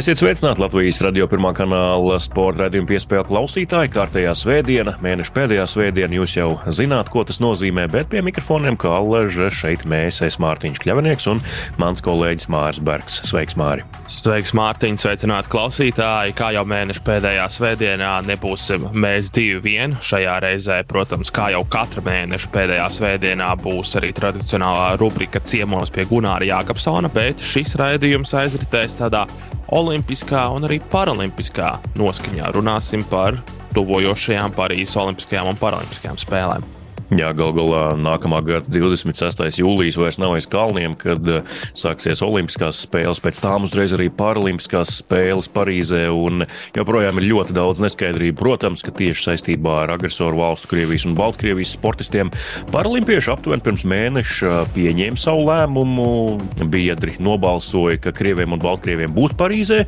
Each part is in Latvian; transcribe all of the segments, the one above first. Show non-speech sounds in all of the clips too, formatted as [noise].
Esiet sveicināti Latvijas radio pirmā kanāla sporta raidījuma piespēle klausītāji. Kārtējā svētdiena, mēneša pēdējā svētdiena, jūs jau zināt, ko tas nozīmē, bet pie mikrofoniem kā allaža šeit mēs, es Mārtiņš Kļavinieks un mans kolēģis Māris Bergs. Sveiks, Māri! Sveiks, Mārtiņ! Sveicināti klausītāji! Kā jau mēneša pēdējā svētdienā nebūsim mēs divi vien. Šajā reizē, protams, kā jau katra mēneša pēdējā svētdienā, būs arī tradicionālā rubrika ciemos pie Gunāra Jākapsona, bet šis raidījums aizritēs tādā olimpiskā un arī paralimpiskā noskaņā. Runāsim par tuvojošajām Parīzes Olimpiskajām un Paralimpiskajām spēlēm. Jā, gal galā nākamā gada 26. jūlijas vairs nav aiz kalniem, kad uh, sāksies Olimpiskās spēles, pēc tam uzreiz arī Paralimpiskās spēles Parīzē. Joprojām ir ļoti daudz neskaidrību. Protams, ka tieši saistībā ar agresoru valstu Krievijas un Baltkrievijas sportistiem Paralimpieši aptuveni pirms mēneša pieņēma savu lēmumu. Biedri nobalsoja, ka Krieviem un Baltkrieviem būtu Parīzē.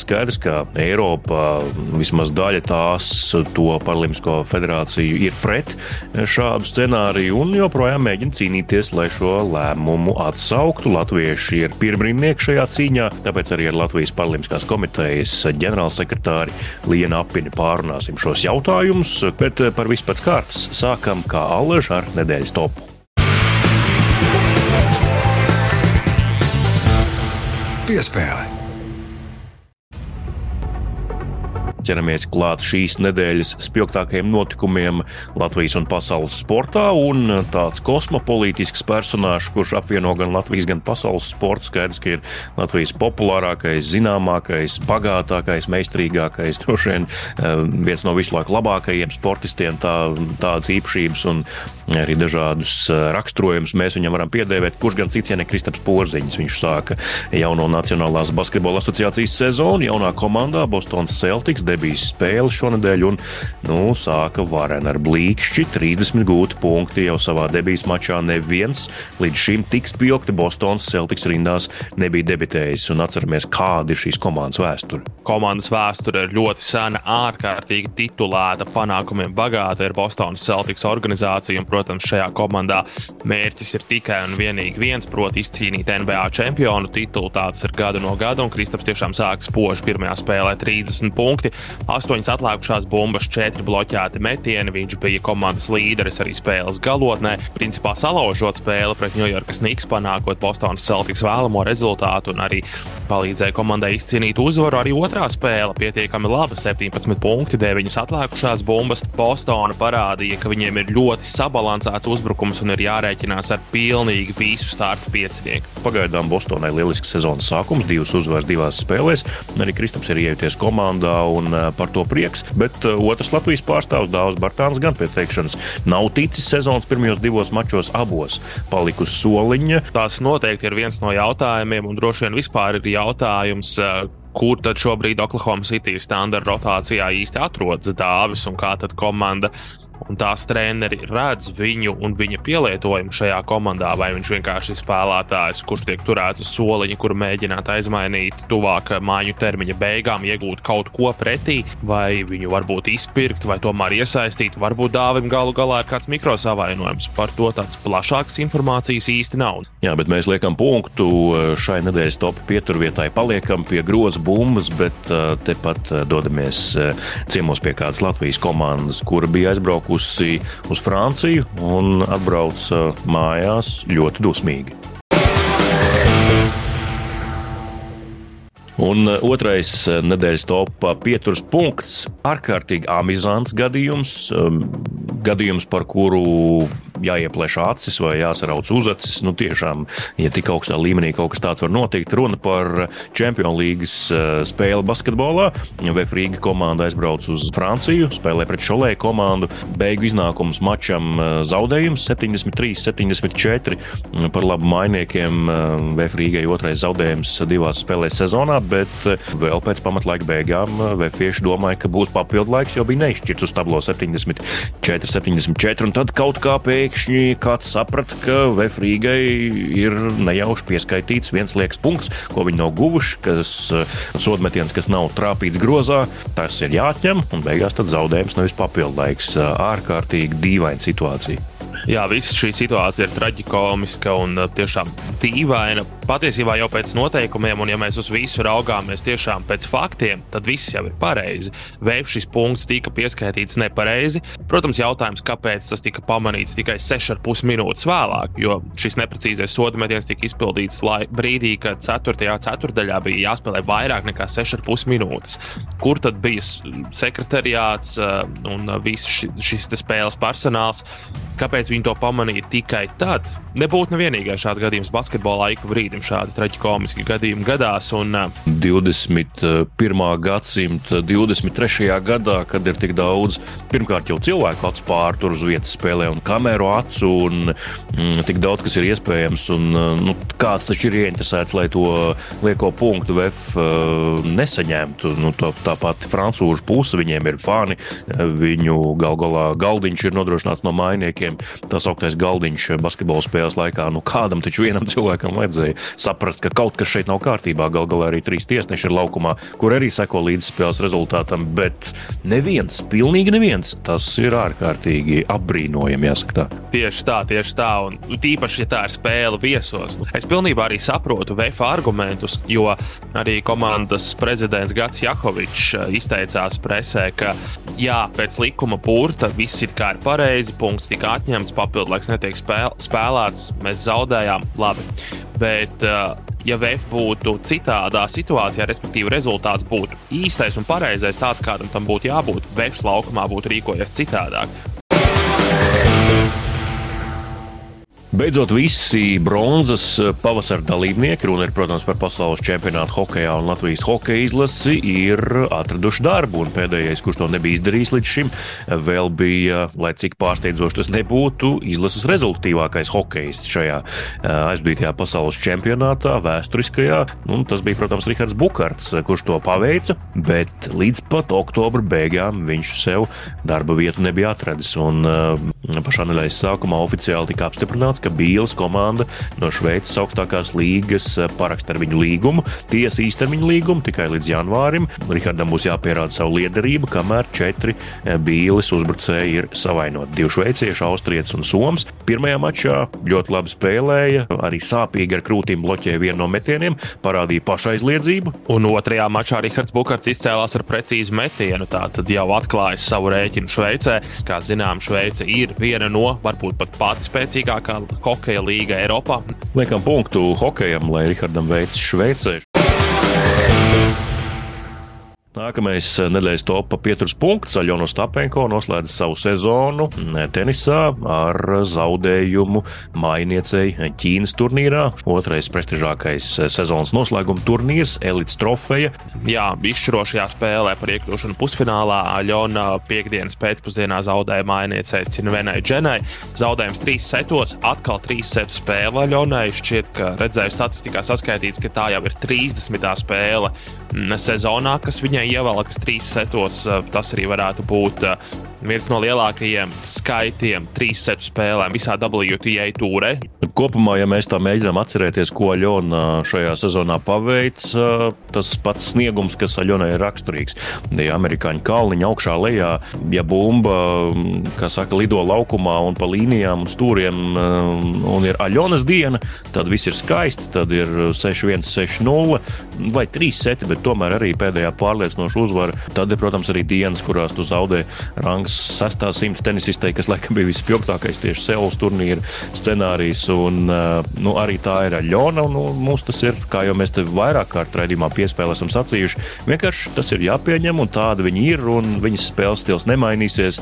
Skaidrs, ka Eiropa, vismaz daļa tās, to Paralimpisko federāciju ir pret šādu šādu scenāriju un joprojām mēģina cīnīties, lai šo lēmumu atsauktu. Latvieši ir pirmrindnieki šajā cīņā, tāpēc arī ar Latvijas Paralimpiskās komitejas ģenerālsekretāri Lienu Apini pārunāsim šos jautājumus, bet par visu pēc kārtas sākam kā Allaž ar nedēļas topu. Piespēle. Ķeramies klāt šīs nedēļas spilgtākajiem notikumiem Latvijas un pasaules sportā. Un tāds kosmopolītisks personāžs, kurš apvieno gan Latvijas, gan pasaules sportu, skaidrs, ka ir Latvijas populārākais, zināmākais, bagātākais, meistarīgākais, droši vien eh, viens no visu laiku labākajiem sportistiem. Tā, tādas īpašības un arī dažādus eh, raksturojumus mēs viņam varam piedēvēt. Kurš gan cits, ja ne Kristaps Porziņš, viņš sāka jauno Nacionālās basketbola asociācijas sezonu, jaunā komandā Bostonas Celtics debijas spēle šonadēļ un nu, sāka varen ar blīkšķi 30 gūti punkti jau savā debijas mačā. Neviens līdz šim tik spilgti Bostonas Celtics rindās nebija debitējis. Un atceramies, kāda ir šīs komandas vēsture. Komandas vēsture ir ļoti sena, ārkārtīgi titulēta, panākumiem bagāta ir Bostonas Celtics organizācija. Un, protams, šajā komandā mērķis ir tikai un vienīgi viens, proti, izcīnīt NBA čempionu titulu. Tāds ir gadu no gada, un Kristaps tiešām sāka spoži pirmajā spēlē 30 punkti. Astoņas atlikušās bumbas, četri bloķēti metieni. Viņš bija komandas līderis arī spēles galotnē. Principā salaužot spēli pret New York Snigs, panākot Bostonas Celtics vēlamo rezultātu un arī palīdzēja komandai izcīnīt uzvaru. Arī otrā spēle pietiekami laba - 17 punkti, 9 atlikušās bumbas. Bostona parādīja, ka viņiem ir ļoti sabalansēts uzbrukums un ir jārēķinās ar pilnīgi visu startu piecinieku. Pagaidām Bostonai lielisks sezonas sākums, divas uzvaras divās spēlēs. Arī Kristaps ir iejuties komandā un un par to prieks. Bet otrs Latvijas pārstāvs Dārzs Bartāns gan pēc teikšanas nav ticis sezonas pirmajos divos mačos abos palikusi soliņa. Tas noteikti ir viens no jautājumiem, un droši vien vispār ir jautājums, kur tad šobrīd Oklahoma City standarta rotācijā īsti atrodas dāvis un kā tad komanda un tās treneri redz viņu un viņa pielietojumu šajā komandā, vai viņš vienkārši ir spēlētājs, kurš tiek turēts uz soliņa, kuru mēģināt aizmainīt tuvāk māju termiņa beigām, iegūt kaut ko pretī, vai viņu varbūt izpirkt, vai tomēr iesaistīt. Varbūt dāvim galu galā ir kāds mikrosavainojums. Par to tāds plašāks informācijas īsti nav. Jā, bet mēs liekam punktu šai nedēļas top pieturvietai, paliekam pie groza bumbas, bet tepat dodamies ciemos pie kādas Latvijas komandas, kura bija aizbraukusi braukusi uz Franciju un atbrauca mājās ļoti dusmīgi. Un otrais nedēļas topā pieturas punkts - ārkārtīgi amizants gadījums, um, gadījums, par kuru jāieplēš acis vai jāsarauc uzacis. Nu, tiešām, ja tik augstā līmenī kaut kas tāds var notikt, runa par Champions League spēli basketbolā. VF Rīga komanda aizbrauc uz Franciju, spēlē pret Šolēju komandu. Beigu iznākums mačam zaudējums 73, 74 par labu mainiekiem. VF Rīgai otrais zaudējums divās spēlēs sezonā, bet vēl pēc pamatlaika beigām VF domāja, ka būs papildu laiks, jo bija neizšķirts uz tablo 74, 74. Un tad kaut kā pēkšņi kāds saprata, ka VF Rīgai ir nejauši pieskaitīts viens liekas punkts, ko viņi nav guvuši, kas sodmetiens, kas nav trāpīts grozā, tas ir jāatņem, un beigās tad zaudējums nevis papildu laiks. Ārkārtīgi dīvaina situācija. Jā, visa šī situācija ir traģiska un tiešām dīvaina. Patiesībā jau pēc noteikumiem, un ja mēs uz visu raugāmies tiešām pēc faktiem, tad viss jau ir pareizi. Vai šis punkts tika pieskaitīts nepareizi? Protams, jautājums, kāpēc tas tika pamanīts tikai 6,5 minūtes vēlāk, jo šis neprecīzais soda metiens tika izpildīts brīdī, kad 4. ceturdaļā bija jāspēlē vairāk nekā 6,5 minūtes. Kur tad bija sekretariāts un viss šis spēles personāls? Kāpēc viņi to pamanīja tikai tad? Nebūtu nevienīgais šāds gadījums basketbolā, ik brīdim šādi traģiski gadījumi gadās. Un, 21. gadsimta 23. gadā, kad ir tik daudz, pirmkārt jau cilvēku acu pārtur uz vietas spēlē un kameru acu, un mm, tik daudz, kas ir iespējams, un nu, kāds taču ir ieinteresēts, lai to lieko punktu VF uh, nesaņemtu. Nu, tā, tā pati francūžu puse, viņiem ir fani, viņu gal galā galdiņš ir nodrošināts no mainiekiem. Tā sauktais galdiņš basketbola spēles laikā, nu kādam taču vienam cilvēkam vajadzēja saprast, ka kaut kas šeit nav kārtībā. Galu galā arī trīs tiesneši ir laukumā, kur arī seko līdz spēles rezultātam, bet neviens, pilnīgi neviens, tas ir ārkārtīgi apbrīnojami, jāsaka tā. Tieši tā, tieši tā, un tīpaši, ja tā ir spēle viesos. Es pilnībā arī saprotu VF argumentus, jo arī komandas prezidents Gats Jakovičs eh, izteicās presē, ka jā, pēc likuma pūrta viss ir kā ir pareizi, punkts tika atņemts, papildu laiks netiek spēl, spēlēts, mēs zaudējām. Labi. Bet, uh, ja VF būtu citādā situācijā, respektīvi rezultāts būtu īstais un pareizais, tāds kādam tam būtu jābūt, VF laukumā būtu rīkojies citādāk. Beidzot, visi bronzas eh, pavasara dalībnieki, runa ir, protams, par pasaules čempionātu hokeja un Latvijas hokeja izlasi, ir atraduši darbu. Pēdējais, kurš to nebija izdarījis līdz šim, vēl bija, lai cik pārsteidzoši tas nebūtu, izlases rezultātīvākais hokejists šajā eh, aizbītajā pasaules čempionātā, vēsturiskajā. Un tas bija, protams, Rihards Bukārts, kurš to paveica, bet līdz pat oktobra beigām viņš sev darba vietu nebija atradis. Un pašā nedēļas sākumā oficiāli tika apstiprināts, ka Bīles komanda no Šveices augstākās līgas eh, paraksta ar viņu līgumu. Tiesa īstermiņa līgumu tikai līdz janvārim. Rihardam būs jāpierāda savu liederību, kamēr četri eh, Bīles uzbrucēji ir savainoti. Divi šveicieši, austrietis un soms. Pirmajā mačā ļoti labi spēlēja, arī sāpīgi ar krūtīm bloķēja vienu no metieniem, parādīja pašaizliedzību. Un otrajā mačā Rihards Bukārts izcēlās ar precīzu metienu. Tā tad jau atklājas savu rēķinu Šveicē. Kā zinām, Šveice ir viena no, varbūt pat pati spēcīgākā hokeja līga Eiropā. Liekam punktu hokejam, lai Rihardam veids Šveicē. Nākamais eh, nedēļas topā pieturas punkts. Aļona Stapenko noslēdz savu sezonu eh, tenisā ar zaudējumu mainiecei Ķīnas turnīrā. Otrais prestižākais eh, sezonas noslēguma turnīrs - Elites trofeja. Jā, izšķirošajā spēlē par iekļūšanu pusfinālā Aļona piekdienas pēcpusdienā zaudēja mainiecei Cinvenai Dženai. Zaudējums trīs setos, atkal trīs setu spēle Aļonai. Šķiet, ka redzēju statistikā saskaitīts, ka tā jau ir 30. spēle mm, sezonā, kas viņai viņai ievelkas trīs setos, eh, tas arī varētu būt eh, viens no lielākajiem skaitiem trīs setu spēlēm visā WTA tūrē. Kopumā, ja mēs tā mēģinām atcerēties, ko Aļona šajā sezonā paveic, tas pats sniegums, kas Aļonai ir raksturīgs. Ja amerikāņu kalniņa augšā lejā, ja bumba, kā saka, lido laukumā un pa līnijām un stūriem, un ir Aļonas diena, tad viss ir skaisti, tad ir 6-1, 6-0 vai 3 seti, bet tomēr arī pēdējā pārliecinoša uzvara. Tad ir, protams, arī dienas, kurās tu zaudē rangs sastāvs simta tenisistei, kas laikam bija vispilgtākais tieši Seulas turnīra scenārijs. Un, nu, arī tā ir ļauna. Nu, mums tas ir, kā jau mēs te vairāk kārt raidījumā piespēlē esam sacījuši, vienkārši tas ir jāpieņem un tāda viņi ir. Viņas spēles stils nemainīsies.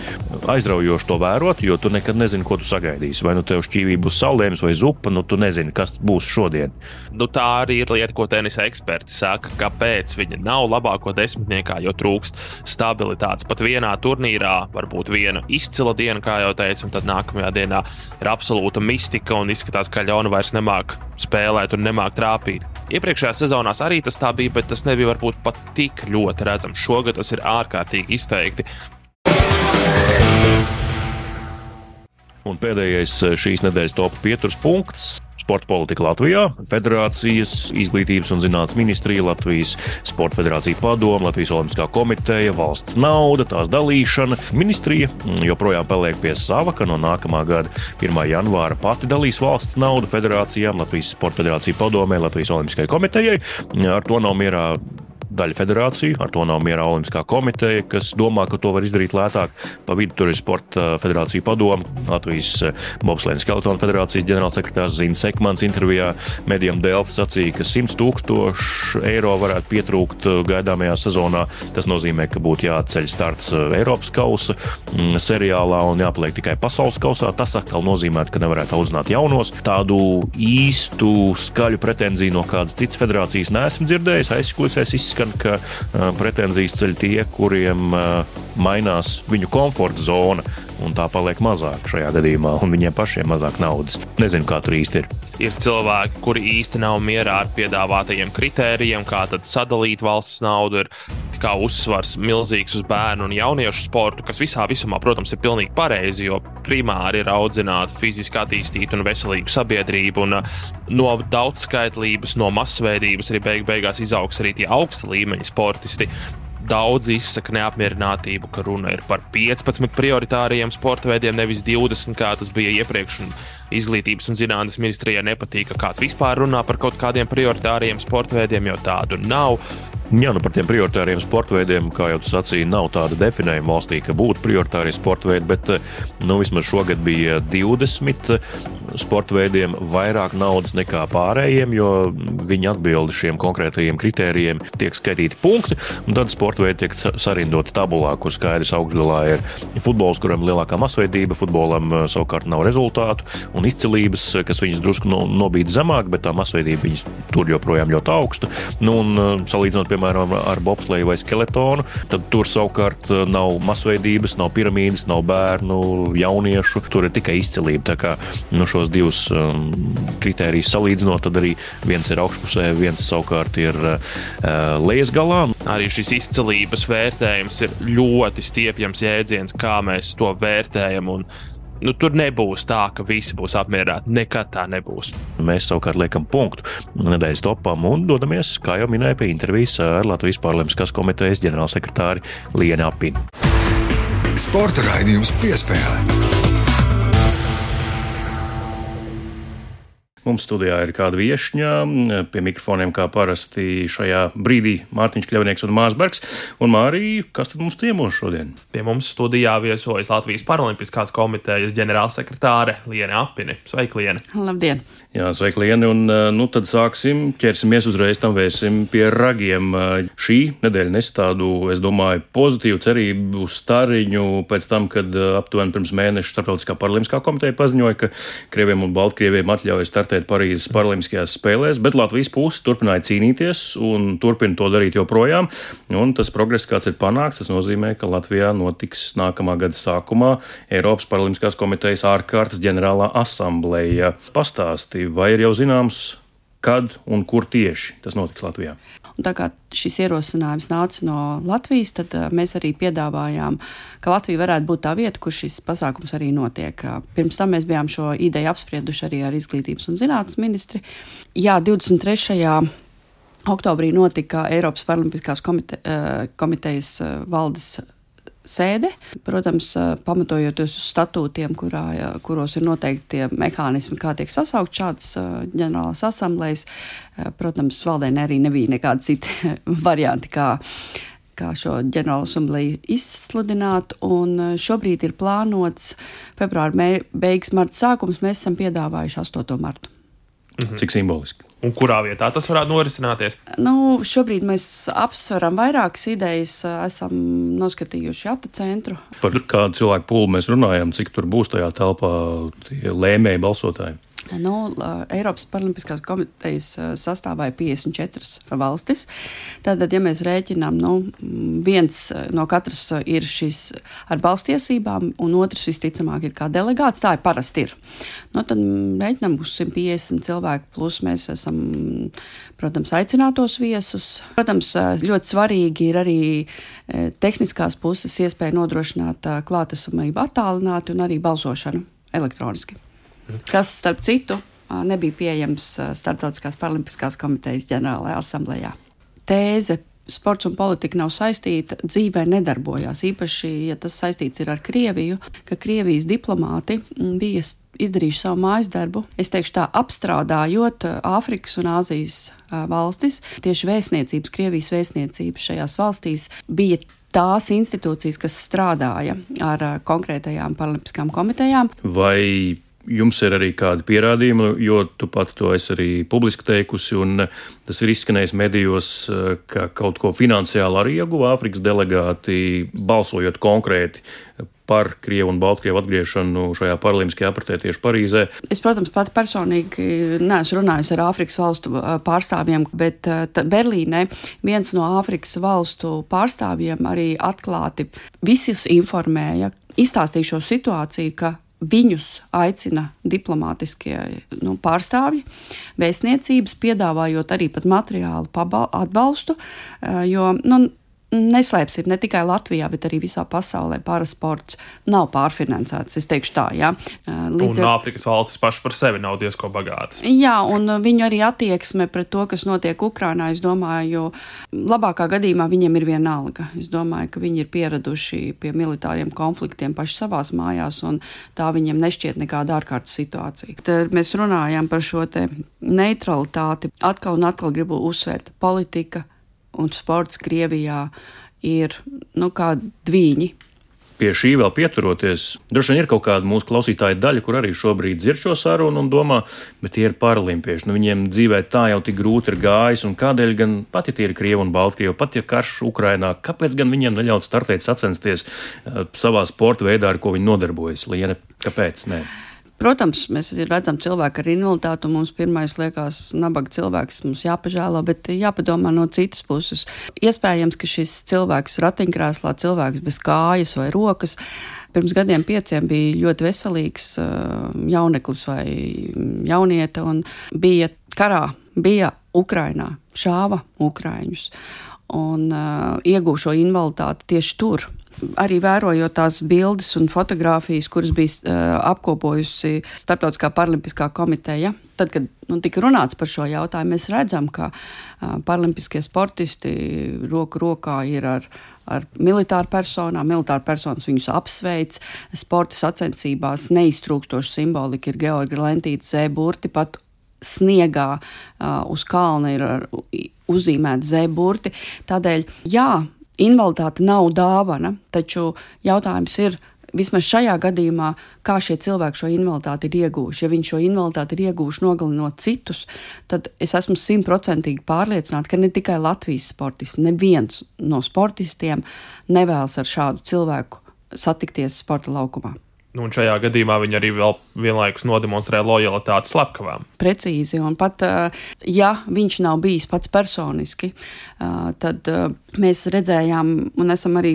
Aizraujoši to vērot, jo tu nekad nezini, ko tu sagaidīsi. Vai nu tev šķīvība būs saulēms vai zupa, nu tu nezini, kas būs šodien. Nu, tā arī ir lieta, ko tenisa eksperti saka, kāpēc viņi nav labāko desmitniekā, jo trūkst stabilitātes. Pat vienā turnīrā var būt viena izcila diena, kā jau teicu, un tad nākamajā dienā ir absolūta mistika un izskatās, ka Ļona vairs nemāk spēlēt un nemāk trāpīt. Iepriekšējās sezonās arī tas tā bija, bet tas nebija varbūt pat tik ļoti redzams. Šogad tas ir ārkārtīgi izteikti. Un pēdējais šīs nedēļas top 5 punkts sporta politika Latvijā, Federācijas izglītības un zinātnes ministrija, Latvijas Sporta Federācija padoma, Latvijas Olimpiskā komiteja, valsts nauda, tās dalīšana. Ministrija joprojām paliek pie sava, ka no nākamā gada 1. janvāra pati dalīs valsts naudu federācijām, Latvijas Sporta Federācija padomē, Latvijas Olimpiskajai komitejai. Ar to nav mierā daļa federāciju, ar to nav mierā Olimpiskā komiteja, kas domā, ka to var izdarīt lētāk. Pa vidu tur ir Sporta federācija padoma, Latvijas eh, Bobslēnas Skeletona federācijas ģenerālsekretārs Zins Sekmans intervijā medijam Delfi sacīja, ka 100 tūkstoši eiro varētu pietrūkt eh, gaidāmajā sezonā. Tas nozīmē, ka būtu jāceļ starts eh, Eiropas kausa mm, seriālā un jāpaliek tikai pasaules kausā. Tas atkal nozīmē, ka nevarētu audzināt jaunos. Tādu īstu skaļu pretenziju no kādas citas federācijas neesmu dzirdējis. Aizskulisēs izskatās izskan, ka pretenzijas ceļ tie, kuriem mainās viņu komforta zona, un tā paliek mazāk šajā gadījumā, un viņiem pašiem mazāk naudas. Nezinu, kā tur īsti ir. Ir cilvēki, kuri īsti nav mierā ar piedāvātajiem kritērijiem, kā sadalīt valsts naudu. Ir kā uzsvars milzīgs uz bērnu un jauniešu sportu, kas visā visumā, protams, ir pilnīgi pareizi, jo primāri ir audzināt fiziski attīstītu un veselīgu sabiedrību. Un no daudzskaitlības, no masveidības arī beig beigās izaugs arī tie augsta līmeņa sportisti. Daudz izsaka neapmierinātību, ka runa ir par 15 prioritāriem sporta veidiem, nevis 20, kā tas bija iepriekš. Un izglītības un zinātnes ministrijai nepatīk, ka kāds vispār runā par kaut kādiem prioritāriem sporta veidiem, jo tādu nav. Jā, nu par tiem prioritāriem sporta veidiem, kā jau tu sacīji, nav tāda definējuma valstī, ka būtu prioritārie sporta veidi, bet nu, vismaz šogad bija 20 sporta veidiem vairāk naudas nekā pārējiem, jo viņi atbild šiem konkrētajiem kritērijiem, tiek skaitīti punkti, un tad sporta veidi tiek sarindoti tabulā, kur skaidrs augšgalā ir futbols, kuram ir lielākā masveidība, futbolam eh, savukārt nav rezultātu un izcilības, kas viņas drusku no, nobīd zemāk, bet tā masveidība viņas tur joprojām ļoti augsta. Nu, un, eh, salīdzinot, piemēram, ar bobsleju vai skeletonu, tad tur savukārt eh, nav masveidības, nav piramīdas, nav bērnu, jauniešu. Tur ir tikai izcilība. Tā kā nu, šos divus um, kritērijus salīdzinot, tad arī viens ir augšpusē, viens savukārt ir uh, lejas galā. Arī šis izcilības vērtējums ir ļoti stiepjams jēdziens, kā mēs to vērtējam. Un nu, tur nebūs tā, ka visi būs apmierināti. Nekad tā nebūs. Mēs savukārt liekam punktu nedēļas topam un dodamies, kā jau minēju, pie intervijas ar Latvijas Parlamentas komitejas ģenerālsekretāri Lienu Apinu. Sporta raidījums piespēlē. Mums studijā ir kāda viesņa, pie mikrofoniem kā parasti šajā brīdī Mārtiņš Kļavnieks un Mārsbergs. Un Mārija, kas tad mums ciemos šodien? Pie mums studijā viesojas Latvijas Paralimpiskās komitejas ģenerālsekretāre Liena Apini. Sveika, Liena! Labdien! Jā, sveika, Liena! Un nu tad sāksim, ķersimies uzreiz tam vēsim pie ragiem. Šī nedēļa nes tādu, es domāju, pozitīvu cerību stariņu pēc tam, kad aptuveni pirms mēneša Starptautiskā paralimpiskā komiteja paziņoja, ka Krieviem un Baltkrieviem atļaujas startēt Parīzes Paralimpiskajās spēlēs, bet Latvijas puse turpināja cīnīties un turpina to darīt joprojām. Un tas progress, kāds ir panākts, tas nozīmē, ka Latvijā notiks nākamā gada sākumā Eiropas Paralimpiskās komitejas ārkārtas ģenerālā asambleja. Pastāstīja, vai ir jau zināms, kad un kur tieši tas notiks Latvijā? Un tā kā šis ierosinājums nāca no Latvijas, tad mēs arī piedāvājām, ka Latvija varētu būt tā vieta, kur šis pasākums arī notiek. Pirms tam mēs bijām šo ideju apsprieduši arī ar izglītības un zinātnes ministri. Jā, 23. oktobrī notika Eiropas Paralimpiskās komite, komitejas valdes sēde. Protams, pamatojoties uz statūtiem, kurā, kuros ir noteikti tie mehānismi, kā tiek sasaukt šādas ģenerālās asamblejas, protams, valdē arī nebija nekādi citi [laughs] varianti, kā kā šo ģenerālu asamblēju izsludināt. Un šobrīd ir plānots februāra beigas, marta sākums. Mēs esam piedāvājuši 8. martu. Mhm. Cik simboliski. Un kurā vietā tas varētu norisināties? Nu, šobrīd mēs apsveram vairākas idejas. Esam noskatījuši ata centru. Par kādu cilvēku pūli mēs runājam, cik tur būs tajā telpā lēmēji balsotāji? Nu, Eiropas Paralimpiskās komitejas sastāvā ir 54 valstis. Tātad, ja mēs rēķinām, nu, viens no katras ir šis ar balstiesībām, un otrs visticamāk ir kā delegāts. Tā ir parasti ir. Nu, tad rēķinām uz 150 cilvēku, plus mēs esam, protams, aicinātos viesus. Protams, ļoti svarīgi ir arī tehniskās puses iespēja nodrošināt klātesamību attālināti un arī balsošanu elektroniski kas, starp citu, nebija pieejams Startautiskās Paralimpiskās komitejas ģenerālajā asamblējā. Tēze sports un politika nav saistīta, dzīvē nedarbojās. Īpaši, ja tas saistīts ar Krieviju, ka Krievijas diplomāti bija izdarījuši savu mājas darbu. Es teikšu tā, apstrādājot Āfrikas un Āzijas valstis, tieši vēstniecības, Krievijas vēstniecības šajās valstīs bija tās institūcijas, kas strādāja ar konkrētajām paralimpiskām komitejām. Vai Jums ir arī kādi pierādījumi, jo tu pati to esi arī publiski teikusi, un tas ir izskanējis medijos, ka kaut ko finansiāli arī ieguva Āfrikas delegāti, balsojot konkrēti par Krievu un Baltkrievu atgriešanu šajā paralimpiskajā apritē tieši Parīzē. Es, protams, pati personīgi neesmu runājis ar Āfrikas valstu pārstāvjiem, bet Berlīnē viens no Āfrikas valstu pārstāvjiem arī atklāti visus informēja, izstāstīja šo situāciju, ka Viņus aicina diplomātiskie nu, pārstāvji, vēstniecības, piedāvājot arī materiālu atbalstu, eh, jo nu, neslēpsim, ne tikai Latvijā, bet arī visā pasaulē parasports nav pārfinansēts. Es teikšu tā, jā. Līdz un ar... Āfrikas valstis pašas par sevi nav diezko bagātas. Jā, un viņu arī attieksme pret to, kas notiek Ukrainā, es domāju, labākā gadījumā viņiem ir vienalga. Es domāju, ka viņi ir pieraduši pie militāriem konfliktiem paši savās mājās, un tā viņiem nešķiet nekāda ārkārtas situācija. Tad mēs runājam par šo neutralitāti. Atkal un atkal gribu uzsvērt politika un sports Krievijā ir nu, kā dviņi. Pie šī vēl pieturoties, droši vien ir kaut kāda mūsu klausītāja daļa, kur arī šobrīd dzird šo sarunu un domā, bet tie ir paralimpieši. Nu, viņiem dzīvē tā jau tik grūti ir gājis, un kādēļ gan pat ja tie ir Krievi un Baltkrievi, pat ja karš Ukrainā, kāpēc gan viņiem neļaut startēt sacensties uh, savā sporta veidā, ar ko viņi nodarbojas? Liene, kāpēc? Nē. Protams, mēs redzam cilvēku ar invaliditāti, un mums pirmais liekas, nabaga cilvēks mums jāpažēlo, bet jāpadomā no citas puses. Iespējams, ka šis cilvēks ratiņkrēslā, cilvēks bez kājas vai rokas, pirms gadiem pieciem bija ļoti veselīgs jauneklis vai jaunieta un bija karā, bija Ukrainā, šāva Ukraiņus un uh, iegūšo invaliditāti tieši tur arī vērojot tās bildes un fotogrāfijas, kuras bija uh, apkopojusi Startautiskā paralimpiskā komiteja. Tad, kad nu, tika runāts par šo jautājumu, mēs redzam, ka uh, paralimpiskie sportisti roku rokā ir ar, ar militāru personām. Militāra personas viņus apsveic. Sporta sacensībās neiztrūkstoša simbolika ir Georgi Lentīta zēburti. Pat sniegā uh, uz kalna ir uzzīmēti zēburti. Tādēļ, jā, invaliditāte nav dāvana, taču jautājums ir, vismaz šajā gadījumā, kā šie cilvēki šo invaliditāti ir ieguvuši. Ja viņi šo invaliditāti ir ieguvuši nogalinot citus, tad es esmu simtprocentīgi pārliecināta, ka ne tikai Latvijas sportisti, neviens no sportistiem nevēlas ar šādu cilvēku satikties sporta laukumā. Nu, un šajā gadījumā viņi arī vēl vienlaikus nodemonstrē lojalitāti slepkavām. Precīzi, un pat ja viņš nav bijis pats personiski, tad mēs redzējām un esam arī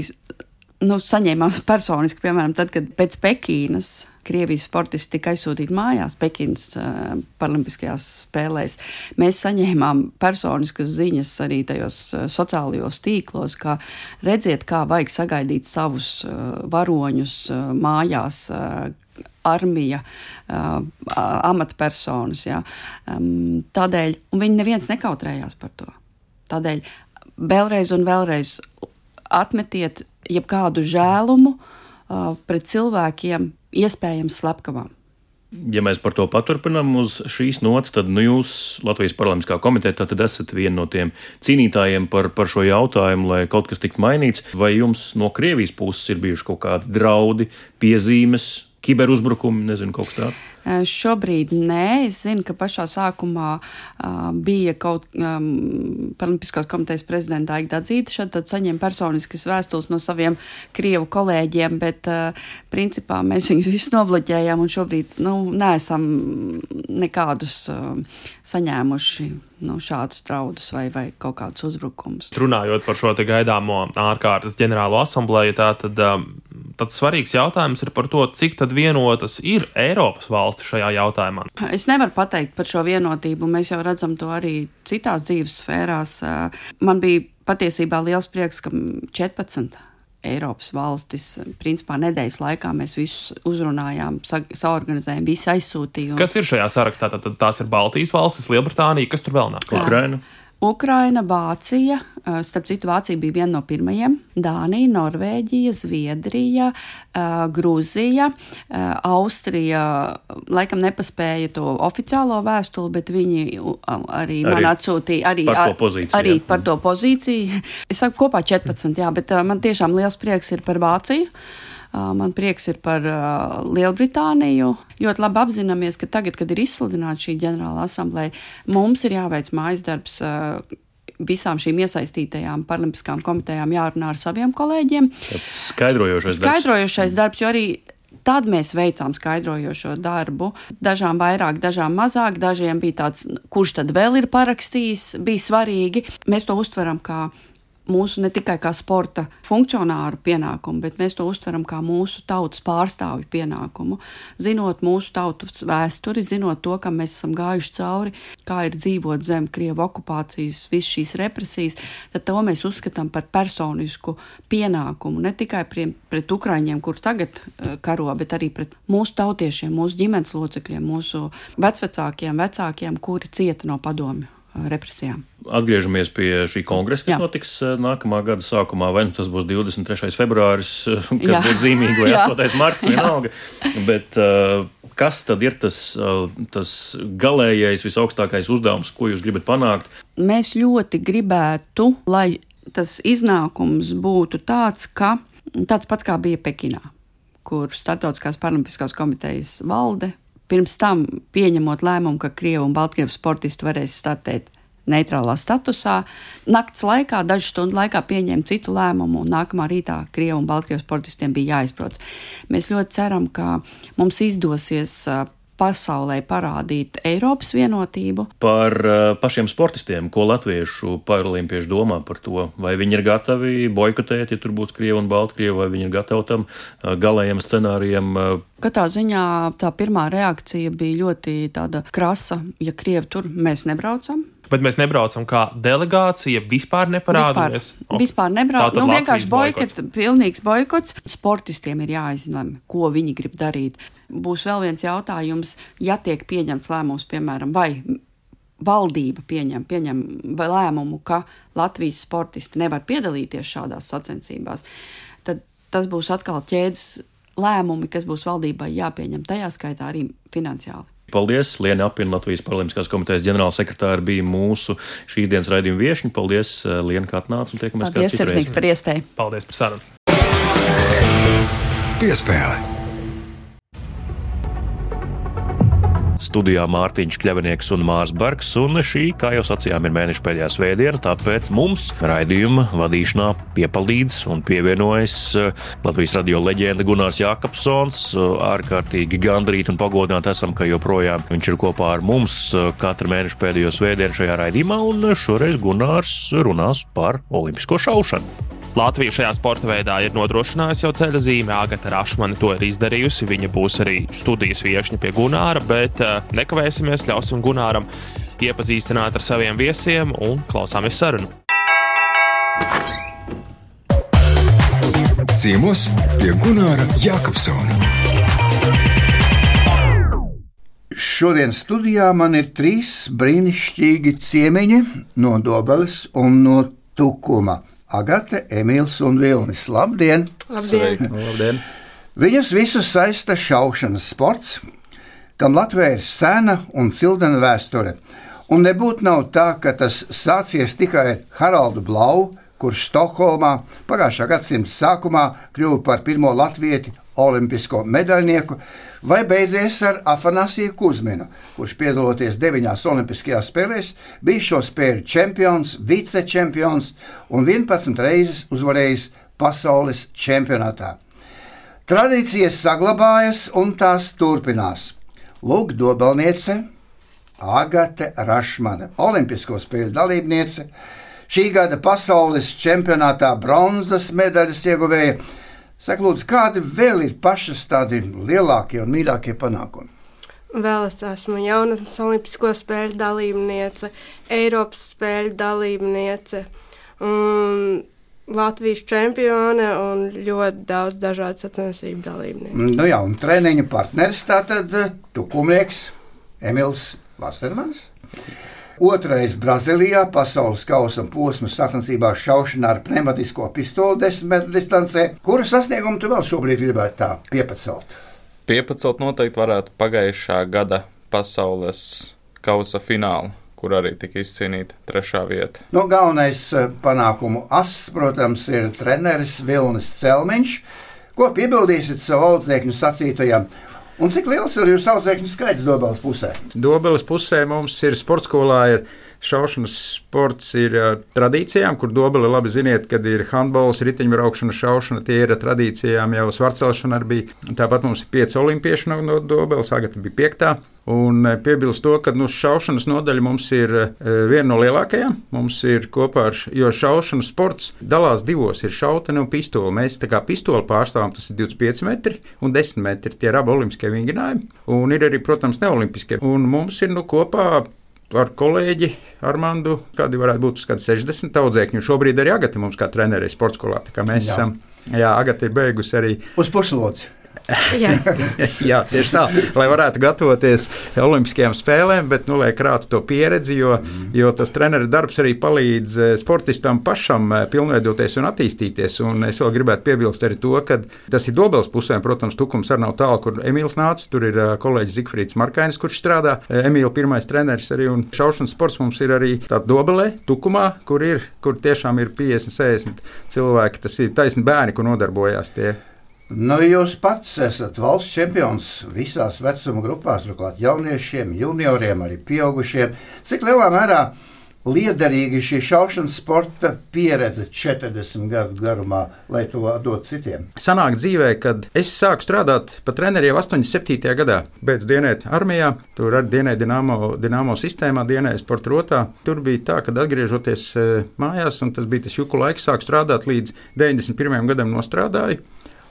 nu, saņēmām personiski, piemēram, tad, kad pēc Pekinas Krievijas sportisti tika aizsūtīti mājās Pekinas uh, Paralimpiskajās spēlēs. Mēs saņēmām personiskas ziņas arī tajos uh, sociālajos tīklos, ka redziet, kā vajag sagaidīt savus uh, varoņus uh, mājās. Uh, armija, uh, amatpersonas. Ja. Um, tādēļ viņi neviens nekautrējās par to. Tādēļ vēlreiz un vēlreiz atmetiet jebkādu žēlumu uh, pret cilvēkiem, iespējams slepkavām. ja mēs par to paturpinām uz šīs nots, tad nu, jūs, Latvijas Parlamentiskā komiteja, esat viena no tiem cīnītājiem par, par šo jautājumu, lai kaut kas tiktu mainīts. Vai jums no Krievijas puses ir bijuši kaut kādi draudi, piezīmes, kiberuzbrukumi, nezinu, kaut kas tāds? Šobrīd nē, es zinu, ka pašā sākumā uh, bija kaut um, Paralimpiskās komitejas prezidenta Aigda Dzīta, šad tad saņem personiskas vēstules no saviem Krievu kolēģiem, bet uh, principā mēs viņus visus nobloķējām un šobrīd nu, neesam nekādus uh, saņēmuši nu, šādus draudus vai, vai kaut kādus uzbrukumus. Runājot par šo gaidāmo ārkārtas ģenerālo asambleju, tā tad, um, tad svarīgs jautājums ir par to, cik vienotas ir Eiropas valsts valsti šajā jautājumā? Es nevaru pateikt par šo vienotību. Mēs jau redzam to arī citās dzīves sfērās. Man bija patiesībā liels prieks, ka 14. Eiropas valstis. Principā nedēļas laikā mēs visus uzrunājām, saorganizējām, visi aizsūtījām. Kas ir šajā sarakstā? Tad tās ir Baltijas valstis, Lielbritānija, kas tur vēl nāk? Ukraina. Ukraina, Vācija, starp citu, Vācija bija viena no pirmajiem, Dānija, Norvēģija, Zviedrija, Grūzija, Austrija. Laikam nepaspēja to oficiālo vēstuli, bet viņi arī, arī man atsūtīja arī par to pozīciju. Arī par to pozīciju. Es saku kopā 14, jā, bet man tiešām liels prieks ir par Vāciju. Man prieks ir par Lielbritāniju. Ļoti labi apzināmies, ka tagad, kad ir izsludināta šī ģenerāla asambleja, mums ir jāveic mājas darbs visām šīm iesaistītajām paralimpiskām komitejām jārunā ar saviem kolēģiem. Tas skaidrojošais, skaidrojošais darbs. darbs, jo arī Tad mēs veicām skaidrojošo darbu. Dažām vairāk, dažām mazāk, dažiem bija tāds, kurš tad vēl ir parakstījis, bija svarīgi. Mēs to uztveram kā mūsu ne tikai kā sporta funkcionāru pienākumu, bet mēs to uztveram kā mūsu tautas pārstāvju pienākumu. Zinot mūsu tautas vēsturi, zinot to, kam mēs esam gājuši cauri, kā ir dzīvot zem Krievu okupācijas, visas šīs represijas, tad to mēs uzskatām par personisku pienākumu ne tikai pret, pret Ukraiņiem, kur tagad uh, karo, bet arī pret mūsu tautiešiem, mūsu ģimenes locekļiem, mūsu vecvecākiem, vecākiem, kuri cieta no padomju represijām. Atgriežamies pie šī kongresa, kas Jā. notiks eh, nākamā gada sākumā. Vai nu tas būs 23. februāris, eh, kas Jā. būs zīmīgi, vai 8. marts, vienalga. Bet, uh, kas tad ir tas, tas galīgais, visaugstākais uzdevums, ko jūs gribat panākt? Mēs ļoti gribētu, lai tas iznākums būtu tāds, ka tāds pats kā bija Pekinā, kur Startautiskās Paralimpiskās komitejas valde pirms tam pieņemot lēmumu, ka Krievu un Baltkrievu sportisti varēs startēt neitrālā statusā. Nakts laikā, dažu stundu laikā pieņēma citu lēmumu, un nākamā rītā Krievu un Baltkrievu sportistiem bija jāizbrauc. Mēs ļoti ceram, ka mums izdosies pasaulē parādīt Eiropas vienotību. Par uh, pašiem sportistiem, ko latviešu paralimpieši domā par to, vai viņi ir gatavi boikotēt, ja tur būs Krieva un Baltkrieva, vai viņi ir gatavi tam uh, galējiem scenārijiem. Uh, Katrā ziņā tā pirmā reakcija bija ļoti krasa, ja Krievi tur mēs nebraucam. Bet mēs nebraucam kā delegācija, vispār neparādāmies. Vispār, oh. vispār nebraucam. Nu, vienkārši boikots, pilnīgs boikots. Sportistiem ir jāizlemj, ko viņi grib darīt. Būs vēl viens jautājums, ja tiek pieņemts lēmums, piemēram, vai valdība pieņem, pieņem lēmumu, ka Latvijas sportisti nevar piedalīties šādās sacensībās, tad tas būs atkal ķēdes lēmumi, kas būs valdībai jāpieņem, tajā skaitā arī finansiāli. Paldies! Liena Apina, Latvijas Paralimpiskās komitejas ģenerālsekretāra, bija mūsu šīs dienas raidījuma viešņa. Paldies, eh, Liena, ka atnāca un tiekamies pēc tam. Paldies, par iespēju! Paldies par sarunu! Piespēle! Studijā Mārtiņš Kļavinieks un Mārs Bergs, un šī, kā jau sacījām, ir mēneša pēdējā svētdiena, tāpēc mums raidījuma vadīšanā piepalīdz un pievienojas eh, Latvijas radio leģenda Gunārs Jākapsons. Ārkārtīgi gandrīt un pagodināti esam, ka joprojām viņš ir kopā ar mums eh, katru mēnešu pēdējo svētdienu šajā raidījumā, un šoreiz Gunārs runās par olimpisko šaušanu. Latvija šajā sporta veidā ir nodrošinājusi jau ceļa zīmē. Agata Rašmane to ir izdarījusi. Viņa būs arī studijas viesņa pie Gunāra, bet uh, nekavēsimies, ļausim Gunāram iepazīstināt ar saviem viesiem un klausāmies sarunu. Ciemos pie Gunāra Jākapsona. Šodien studijā man ir trīs brīnišķīgi ciemiņi no Dobeles un no Tukuma. Agate, Emīls un Vilnis. Labdien! Labdien. Labdien. Viņus visus saista šaušanas sports, kam Latvijā ir sena un cildena vēsture. Un nebūtu nav tā, ka tas sācies tikai ar Haraldu Blau, kurš Stokholmā pagājušā gadsimta sākumā kļuva par pirmo latvieti olimpisko medaļnieku, vai beidzies ar Afanasiju Kuzminu, kurš piedaloties deviņās Olimpiskajās spēlēs, bija šo spēļu čempions, vicečempions un 11 reizes uzvarējis pasaules čempionātā. Tradīcijas saglabājas un tās turpinās. Lūk, dobelniece Agate Rašmane, Olimpisko spēļu dalībniece, šī gada pasaules čempionātā bronzas medaļas ieguvēja. Saka, lūdzu, kādi vēl ir pašas tādi lielākie un mīļākie panākumi? Vēl es esmu jaunatnes olimpisko spēļu dalībniece, Eiropas spēļu dalībniece, un Latvijas čempione un ļoti daudz dažādu sacensību dalībnieku. Nu jā, un treniņa partneris tātad tukumnieks Emils Vasermans. Otrais Brazīlijā pasaules kausa posma sacensībā šaušanā ar pneumatisko pistoli 10 metru distancē. Kuru sasniegumu tu vēl šobrīd gribētu tā piepacelt? Piepacelt noteikti varētu pagājušā gada pasaules kausa finālu kur arī tika izcīnīta trešā vieta. Nu, galvenais eh, panākumu ass, protams, ir treneris Vilnis Celmiņš. Ko piebildīsiet savu audzēkņu sacītajam? Un cik liels ir jūsu audzēkņu skaits Dobeles pusē? Dobeles pusē mums ir sports skolā. Ir šaušanas sports ir uh, tradīcijām, kur dobele labi ziniet, kad ir handbols, riteņbraukšana, šaušana. Tie ir tradīcijām jau svarcelšana arī bija. Tāpat mums ir pieci olimpieši no, no dobeles, agata bija piektā. Un piebilst to, ka nu, šaušanas nodaļa mums ir viena no lielākajām. Mums ir kopā ar, jo šaušanas sports dalās divos, ir šautene un pistole. Mēs tā kā pistoli pārstāvam, tas ir 25 metri un 10 metri. Tie ir abi olimpiskie vingrinājumi. Un ir arī, protams, neolimpiskie. Un mums ir nu kopā ar kolēģi Armāndu, kādi varētu būt uz 60 audzēkņu. Šobrīd arī Agata mums kā treneris sporta skolā. Mēs jā. esam, jā, Agata ir beigusi arī uz puslodzi. Jā. [laughs] Jā, tieši tā, lai varētu gatavoties Olimpiskajām spēlēm, bet nu, lai krātu to pieredzi, jo, mm. jo tas treneris darbs arī palīdz eh, sportistam pašam eh, pilnveidoties un attīstīties. Un es vēl gribētu piebilst arī to, ka tas ir dobels pusēm, protams, tukums arī nav tālu, kur Emīls nāca. Tur ir eh, kolēģis Zikfrīds Markainis, kurš strādā. Emīls pirmais treneris arī un šaušanas sports mums ir arī tādā dobelē, tukumā, kur ir, kur tiešām ir 50, 60 cilvēki. Tas ir taisni bērni, kur nodarbojās tie. Nu, jūs pats esat valsts čempions visās vecuma grupās, turklāt jauniešiem, junioriem, arī pieaugušiem. Cik lielā mērā liederīgi šī šaušanas sporta pieredze 40 gadu garumā, lai to dotu citiem? Sanāk dzīvē, kad es sāku strādāt par treneri jau 87. gadā. Beidzu dienēt armijā, tur arī dienēju Dienāmo, Dienāmo sistēmā, dienēju sporta rotā. Tur bija tā, ka atgriežoties eh, mājās, un tas bija tas juku laiks, sāku strādāt līdz 91. gadam nostrādāju.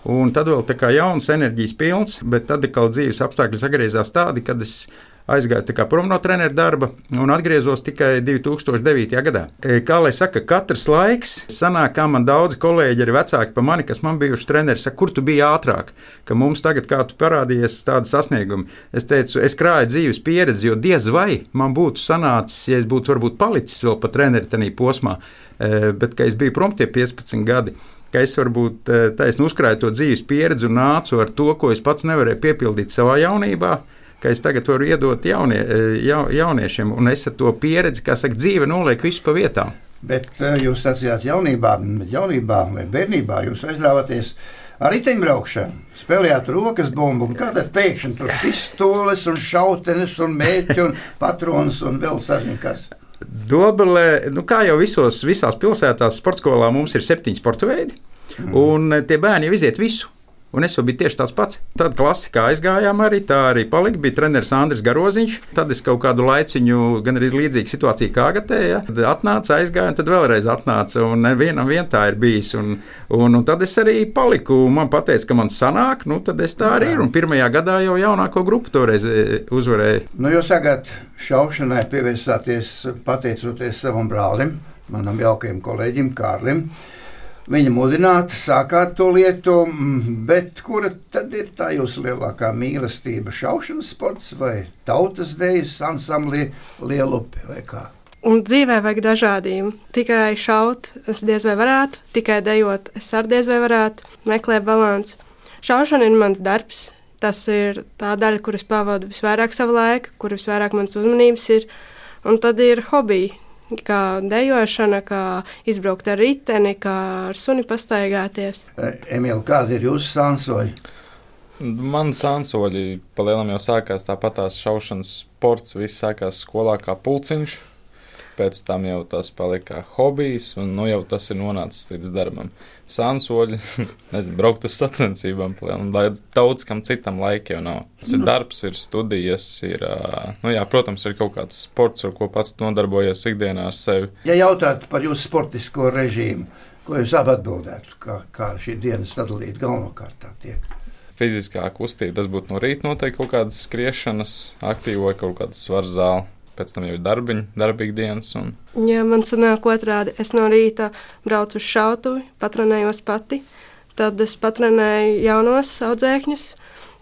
Un tad vēl tā kā jauns, enerģijas pilns, bet tad atkal dzīves apstākļi sagriezās tādi, kad es aizgāju prom no treneru darba un atgriezos tikai 2009. gadā. E, kā lai saka, katrs laiks sanāk, kā man daudzi kolēģi, arī vecāki par mani, kas man bijuši treneri, saka, kur tu biji ātrāk, ka mums tagad kā tu parādījies tādi sasniegumi. Es teicu, es krāju dzīves pieredzi, jo diez vai man būtu sanācis, ja es būtu varbūt palicis vēl pa treneri tajā posmā, e, bet ka es biju prom tie 15 gadi ka es varbūt eh, taisnu uzkrāju to dzīves pieredzi un nācu ar to, ko es pats nevarēju piepildīt savā jaunībā. Es tagad varu iedot jaunie, eh, ja, jauniešiem, un es ar to pieredzi, kā saka, dzīve noliek visu pa vietām. Bet eh, jūs sacījāt, jaunībā, jaunībā vai bērnībā jūs aizrāvāties ar riteņbraukšanu, spēlējāt rokas bumbu, un kādā pēkšņi tur pistoles un šautenes un mērķi un patronas un vēl sažņikas. Dobelē, nu, kā jau visos, visās pilsētās, sporta skolā mums ir septiņi sporta veidi, mm. un tie bērni jau iziet visu. Un es jau biju tieši tāds pats. Tad klasikā aizgājām arī, tā arī palika. Bija treneris Andris Garoziņš. Tad es kaut kādu laiciņu, gan arī līdzīgu situāciju kā agatē, ja. tad atnāca, aizgāja, un tad vēlreiz atnāca. Un vienam vien tā ir bijis. Un, un, un tad es arī paliku. Man teica, ka man sanāk, nu tad es tā arī ir. Un pirmajā gadā jau jaunāko grupu toreiz e, uzvarēju. Nu, jūs tagad šaušanai pievērsāties pateicoties savam brālim, manam jaukajam kolēģim Kārlim. Viņa mudināta, sākāt to lietu, mm, bet kura tad ir tā jūsu lielākā mīlestība? Šaušanas sports vai tautas dejas ansamblī Lielupi vai kā? Un dzīvē vajag dažādību. Tikai šaut, es diez vai varētu, tikai dejot, es arī diez vai varētu, meklēt balansu. Šaušana ir mans darbs, Tas ir tā daļa, kuras pavadu visvairāk sava laika, kur visvairāk manas uzmanības ir. Un tad ir hobiji, kā dejošana, kā izbraukt ar riteni, kā ar suni pastaigāties. Emīl, kādi ir jūsu sānsoļi? Man sānsoļi palielam jau sākās tāpat tās šaušanas sports, viss sākās skolā kā pulciņš. Pēc tam jau tas palika hobijs, un nu, jau tas ir nonācis līdz darbam. Sānsoļi, [laughs] nezinu, braukt uz sacensībām, un daudz kam citam laika jau nav. Tas ir darbs, ir studijas, ir, nu, jā, protams, ir kaut kāds sports, ar ko pats nodarbojies ikdienā ar sevi. Ja jautātu par jūsu sportisko režīmu, ko jūs abi atbildētu, kā, kā šī diena sadalīta galvenokārt tā tiek? Fiziskā kustība, tas būtu no rīta noteikti kaut kādas skriešanas, aktīva vai kaut kādas svaru zāles pēc tam jau ir darbiņi, darbīgi dienas. Un... Jā, man sanāk otrādi. Es no rīta braucu uz šautuvi, patrenējos pati, tad es patrenēju jaunos audzēkņus,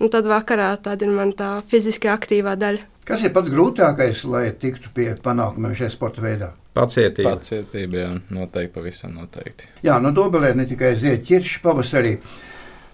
un tad vakarā tāda ir man tā fiziski aktīvā daļa. Kas ir pats grūtākais, lai tiktu pie panākumiem šajā sporta veidā? Pacietība. Pacietība, jā, noteikti, pavisam noteikti. Jā, no Dobelē ne tikai zied ķirši pavasarī.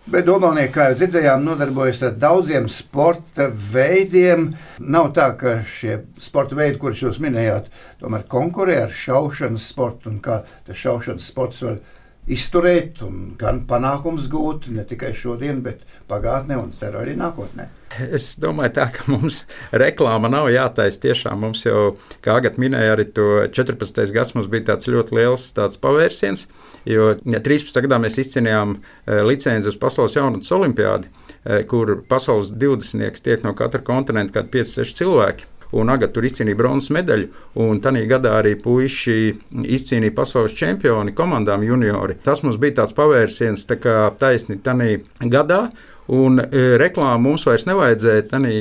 Bet Domalnieki, kā jau dzirdējām, nodarbojas ar daudziem sporta veidiem. Nav tā, ka šie sporta veidi, kurus jūs minējāt, tomēr konkurē ar šaušanas sportu un kā tas šaušanas sports var izturēt un gan panākums gūt ne tikai šodien, bet pagātnē un ceru arī nākotnē. Es domāju, tā, ka mums reklāma nav jātaisa. Tiešām mums jau, kā Agat minēja, arī 14. gadsimts bija tāds ļoti liels tāds pavērsiens. Jo ja 13. gadā mēs izcīnījām e, licenci uz Pasaules jaunatnes olimpiādi, e, kur pasaules 20. tiek no katra kontinenta kaut kādi 5-6 cilvēki un Agata tur izcīnīja bronzas medaļu. Tajā gadā arī puiši izcīnīja pasaules čempioni komandām juniori. Tas mums bija tāds pavērsiens, tā kā taisni tajā gadā. Un e, reklāmu mums vairs nevajadzēja, tanī,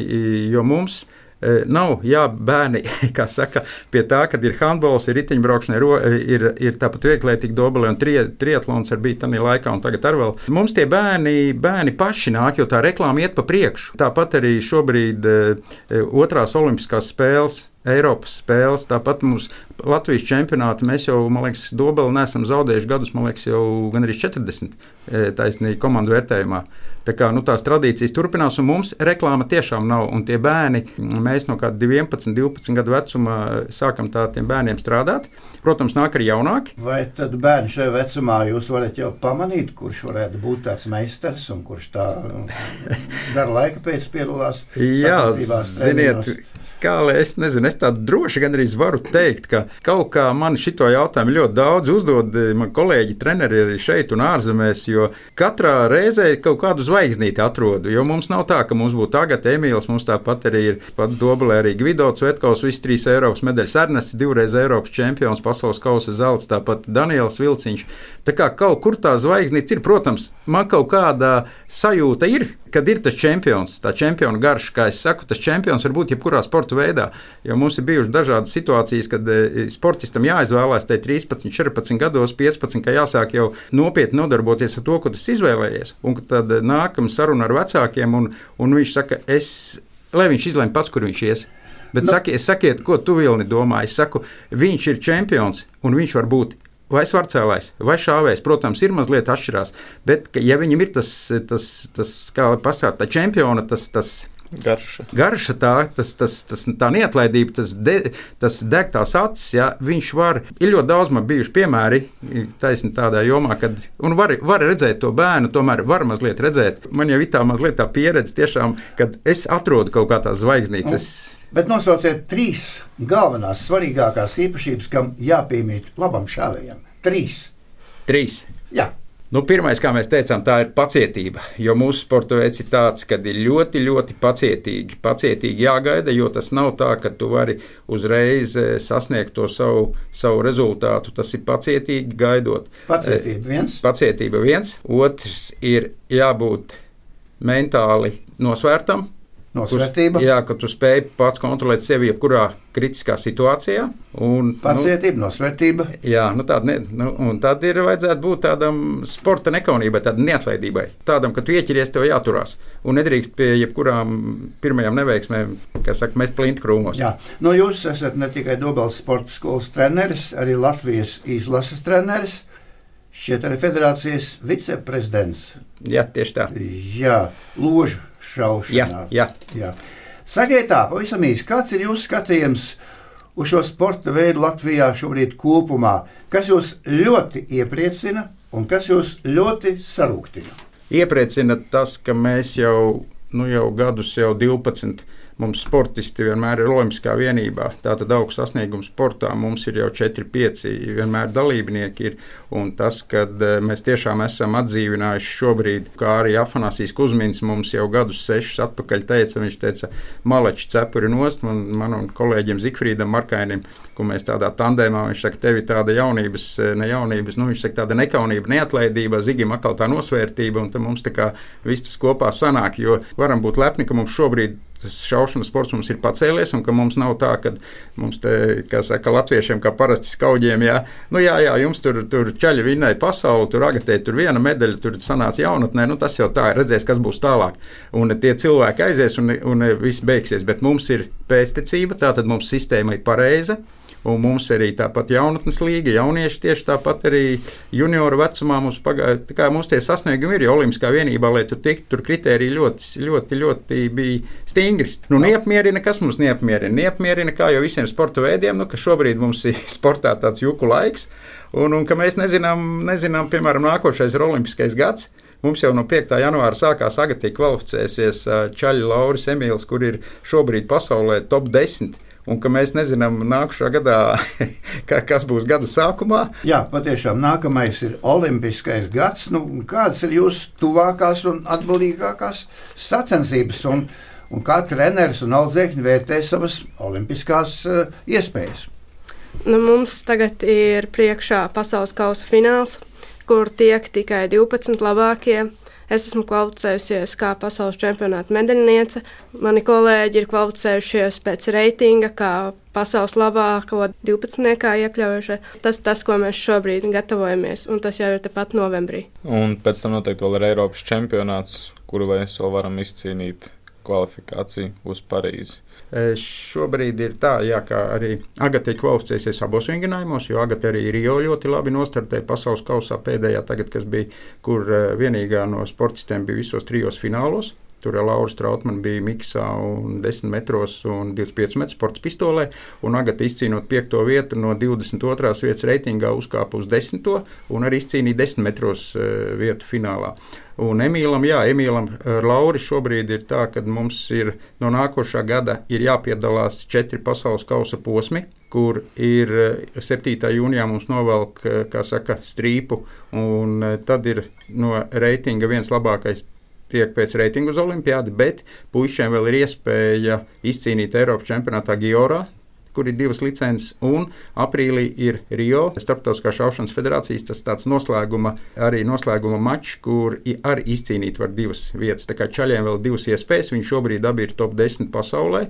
jo mums e, nav jābērni, [laughs] kā saka, pie tā, kad ir handbols, ir riteņbraukšana, ir, ir, ir tāpat vieglietīga dobele un tri, triatlons ar bija tajā laikā, un tagad ar vēl. Mums tie bērni, bērni paši nāk, jo tā reklāma iet pa priekšu. Tāpat arī šobrīd e, otrās olimpiskās spēles. Eiropas spēles, tāpat mums Latvijas čempionāti. Mēs jau, man liekas, Dobeli nesam zaudējuši gadus, man liekas, jau gan arī 40 taisnīgi komandu vērtējumā. Tā kā, nu, tās tradīcijas turpinās, un mums reklāma tiešām nav. Un tie bērni, mēs no kāda 11, 12 gadu vecuma sākam tādiem bērniem strādāt. Protams, nāk arī jaunāki. Vai tad bērni šajā vecumā jūs varat jau pamanīt, kurš varētu būt tāds meistars un kurš tā [laughs] gara laika pēc piedalās? Jā, ziniet, kā lai es nezinu, es tādu droši gan arī varu teikt, ka kaut kā man šito jautājumu ļoti daudz uzdod man kolēģi, treneri arī šeit un ārzemēs, jo katrā reizē kaut kādu zvaigznīti atrodu. Jo mums nav tā, ka mums būtu tagad Emīls, mums tāpat arī ir pat Dobelē arī Gvido Cvetkovs, visi trīs Eiropas medaļas, Ernests, divreiz Eiropas čempions, pasaules kausa zelts, tāpat Daniels Vilciņš. Tā kā kaut kur tā zvaigznīte ir, protams, man kaut kāda sajūta ir, kad ir tas čempions, tā čempiona garš, kā es saku, tas čempions var būt jebkurā sporta veidā. Jo mums ir bijušas dažādas situācijas, kad e, sportistam jāizvēlās te 13, 14 gados, 15, ka jāsāk jau nopietni nodarboties ar to, ko tas izvēlējies. Un tad nākam saruna ar vecākiem, un, un viņš saka, es, lai viņš izlemj pats, kur viņš ies. Bet no. Nu. sakiet, sakiet, ko tu Vilni domā? Es saku, viņš ir čempions, un viņš var būt vai svarcēlājs, vai šāvējs, protams, ir mazliet atšķirās. Bet, ka, ja viņam ir tas, tas, tas kā jau pasakāt, tā čempiona, tas, tas Garša. Garša tā, tas, tas, tas, tā neatlaidība, tas, de, tas deg tās acis, ja viņš var. Ir ļoti daudz man bijuši piemēri taisni tādā jomā, kad var, var redzēt to bērnu, tomēr var mazliet redzēt. Man jau ir tā mazliet tā pieredze tiešām, kad es atrodu kaut kā tās zvaigznītes. Nu. Bet nosauciet trīs galvenās, svarīgākās īpašības, kam jāpiemīt labam šāvējam. Trīs. Trīs. Jā. Nu, pirmais, kā mēs teicām, tā ir pacietība. Jo mūsu sporta veids ir tāds, ka ir ļoti, ļoti pacietīgi. Pacietīgi jāgaida, jo tas nav tā, ka tu vari uzreiz eh, sasniegt to savu, savu rezultātu. Tas ir pacietīgi gaidot. Pacietība viens. Pacietība viens. Otrs ir jābūt mentāli nosvērtam, Nosvērtība. Jā, ka tu spēj pats kontrolēt sevi jebkurā kritiskā situācijā. Un, Pacietība, nu, nosvērtība. Jā, nu tāda, ne, nu, un tad ir vajadzētu būt tādam sporta nekaunībai, tādai neatlaidībai. Tādam, ka tu ieķeries, tev jāturās. Un nedrīkst pie jebkurām pirmajām neveiksmēm, kas saka, mest plinti krūmos. Jā, nu jūs esat ne tikai Dobels sporta skolas treneris, arī Latvijas izlases treneris. Šķiet, arī federācijas viceprezidents. Jā, tieši tā. Jā, ložu šaušanā. Jā, jā. jā. Sakiet tā, pavisam īsi, kāds ir jūsu skatījums uz šo sporta veidu Latvijā šobrīd kopumā? Kas jūs ļoti iepriecina un kas jūs ļoti sarūktina? Iepriecina tas, ka mēs jau, nu, jau gadus, jau 12 Mums sportisti vienmēr ir Olimpiskā vienībā. Tātad augsts sasniegums sportā mums ir jau 4-5 vienmēr dalībnieki. Ir, un tas, ka mēs tiešām esam atdzīvinājuši šobrīd, kā arī Afanasijas Kuzmins mums jau gadus sešus atpakaļ teica, viņš teica, maleči cepuri nost, man, man un kolēģiem Zikfrīdam Markainim, ko mēs tādā tandēmā, viņš saka, tevi tāda jaunības, ne jaunības, nu viņš saka, tāda nekaunība, neatlaidība, Zigim atkal tā nosvērtība, un tam mums tā kā viss tas kopā sanāk, jo varam būt lepni, ka mums šobrīd tas šaušanas sports mums ir pacēlies, un ka mums nav tā, ka mums te, kā saka, latviešiem, kā parasti skauģiem, jā, nu jā, jā, jums tur, tur ķaļi vinnēja pasauli, tur agatēja tur viena medaļa, tur sanāca jaunatnē, nu tas jau tā ir, redzēs, kas būs tālāk. Un tie cilvēki aizies un, un viss beigsies, bet mums ir pēctecība, tātad mums sistēma ir pareiza. Un mums arī tāpat jaunatnes līga, jaunieši tieši tāpat arī junioru vecumā mums, pagā, mums tie sasniegumi ir. Jo Olimpiskā vienībā, lai tu tiktu, tur kriteriji ļoti, ļoti, ļoti bija stingri. Nu, neapmierina, kas mums neapmierina? Neapmierina, kā jau visiem sporta veidiem, nu, ka šobrīd mums ir [laughs] sportā tāds juku laiks, un, un ka mēs nezinām, nezinām, piemēram, nākošais ir Olimpiskais gads. Mums jau no 5. janvāra sākās agatīgi kvalificēsies Čaļa Lauris Emīls, kur ir šobrīd pasaulē top 10 un ka mēs nezinām nākamā gadā, [laughs] kas būs gada sākumā. Jā, patiešām nākamais ir Olimpiskais gads. Nu, kādas ir jūsu tuvākās un atbildīgākās sacensības? Un, un kā treneris un audzēkņi vērtē savas olimpiskās uh, iespējas? Nu, mums tagad ir priekšā pasaules kausa fināls, kur tiek tikai 12 labākie. Es esmu kvalificējusies kā pasaules čempionāta medaļniece. Mani kolēģi ir kvalificējušies pēc reitinga, kā pasaules labāko 12. iekļaujušie. Tas, tas, ko mēs šobrīd gatavojamies, un tas jau ir tepat novembrī. Un pēc tam noteikti vēl ir Eiropas čempionāts, kuru mēs vēl varam izcīnīt kvalifikāciju uz Parīzi. Šobrīd ir tā, jā, ka arī Agate ir kvalificējusies abos vingrinājumos, jo Agate arī Rio ļoti labi nostartēja pasaules kausā pēdējā, tagad, kas bija, kur vienīgā no sportistiem bija visos trijos finālos. Tur jau Laura Strautmane bija miksā un 10 metros un 25 metru sporta pistolē, un Agata izcīnot 5. vietu no 22. vietas reitingā uzkāpa uz 10. un arī izcīnīja 10 metros vietu finālā. Un Emīlam, jā, Emīlam Lauris šobrīd ir tā, ka mums ir no nākošā gada ir jāpiedalās četri pasaules kausa posmi, kur ir 7. jūnijā mums novelk, kā saka, strīpu, un tad ir no reitinga viens labākais tiek pēc reitingu uz olimpiādi, bet puišiem vēl ir iespēja izcīnīt Eiropas čempionātā Giorā kur ir divas licences, un aprīlī ir Rio Startautiskā šaušanas federācijas tas tāds noslēguma, arī noslēguma mačs, kur arī izcīnīt var divas vietas. Tā kā čaļiem vēl divas iespējas, viņi šobrīd abi ir top 10 pasaulē,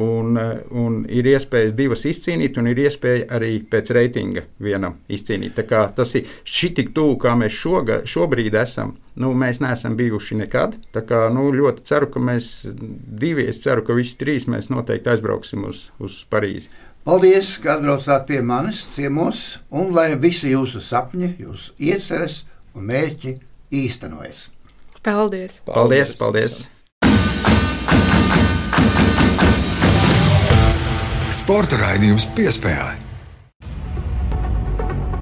un, un ir iespējas divas izcīnīt, un ir iespēja arī pēc reitinga vienam izcīnīt. Tā kā tas ir šitik tuvu, kā mēs šoga, šobrīd esam. Nu, mēs neesam bijuši nekad. Tā kā nu, ļoti ceru, ka mēs divi, es ceru, ka visi trīs mēs noteikti aizbrauksim uz, uz Parīzi. Paldies, ka atbraucāt pie manis ciemos, un lai visi jūsu sapņi, jūsu ieceres un mērķi īstenojas. Paldies! Paldies! paldies. Sporta raidījums piespēlē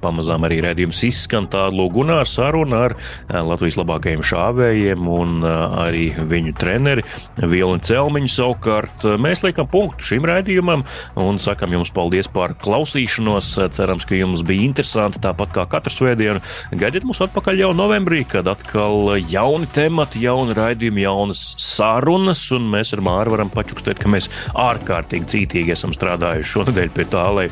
pamazām arī redzējums izskan tādu sarunu ar eh, Latvijas labākajiem šāvējiem un eh, arī viņu treneri Vilni Celmiņu. Savukārt eh, mēs liekam punktu šim redzējumam un sakam jums paldies par klausīšanos. Cerams, ka jums bija interesanti tāpat kā katru svētdienu. Gaidiet mūs atpakaļ jau novembrī, kad atkal jauni temati, jauni raidījumi, jaunas sarunas, un mēs ar Māru varam pačukstēt, ka mēs ārkārtīgi cītīgi esam strādājuši šonadēļ pie tā, lai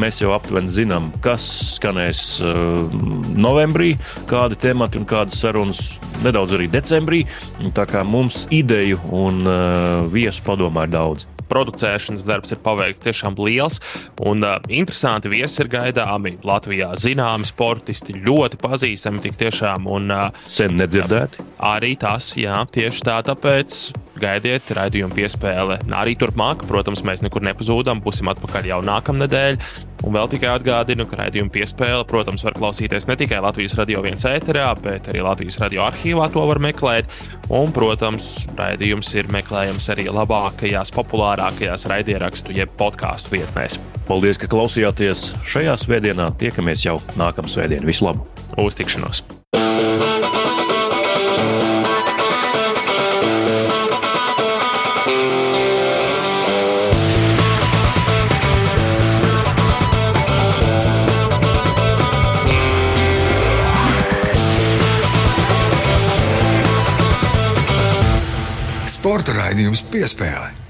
mēs jau aptuveni zinām, kas skan skanēs uh, novembrī, kādi temati un kādas sarunas nedaudz arī decembrī. Tā kā mums ideju un uh, viesu padomā ir daudz producēšanas darbs ir paveikts tiešām liels. Un uh, interesanti viesi ir gaidāmi. Latvijā zināmi sportisti, ļoti pazīstami tik tiešām. Un, uh, Sen nedzirdēti. Arī tas, jā, tieši tā. Tāpēc gaidiet raidījumu piespēle arī turpmāk. Protams, mēs nekur nepazūdam, būsim atpakaļ jau nākamnedēļ. Un vēl tikai atgādinu, ka raidījumu piespēle, protams, var klausīties ne tikai Latvijas radio viens ēterā, bet arī Latvijas radio arhīvā to var meklēt. Un, protams, raidījums ir meklējams arī labākajās, populārākajās raidierakstu jeb podkāstu vietnēs. Paldies, ka klausījāties šajā svētdienā. Tiekamies jau nākamā svētdienā. Visu labu! Uz tikšanos! Raidījums piespēlē.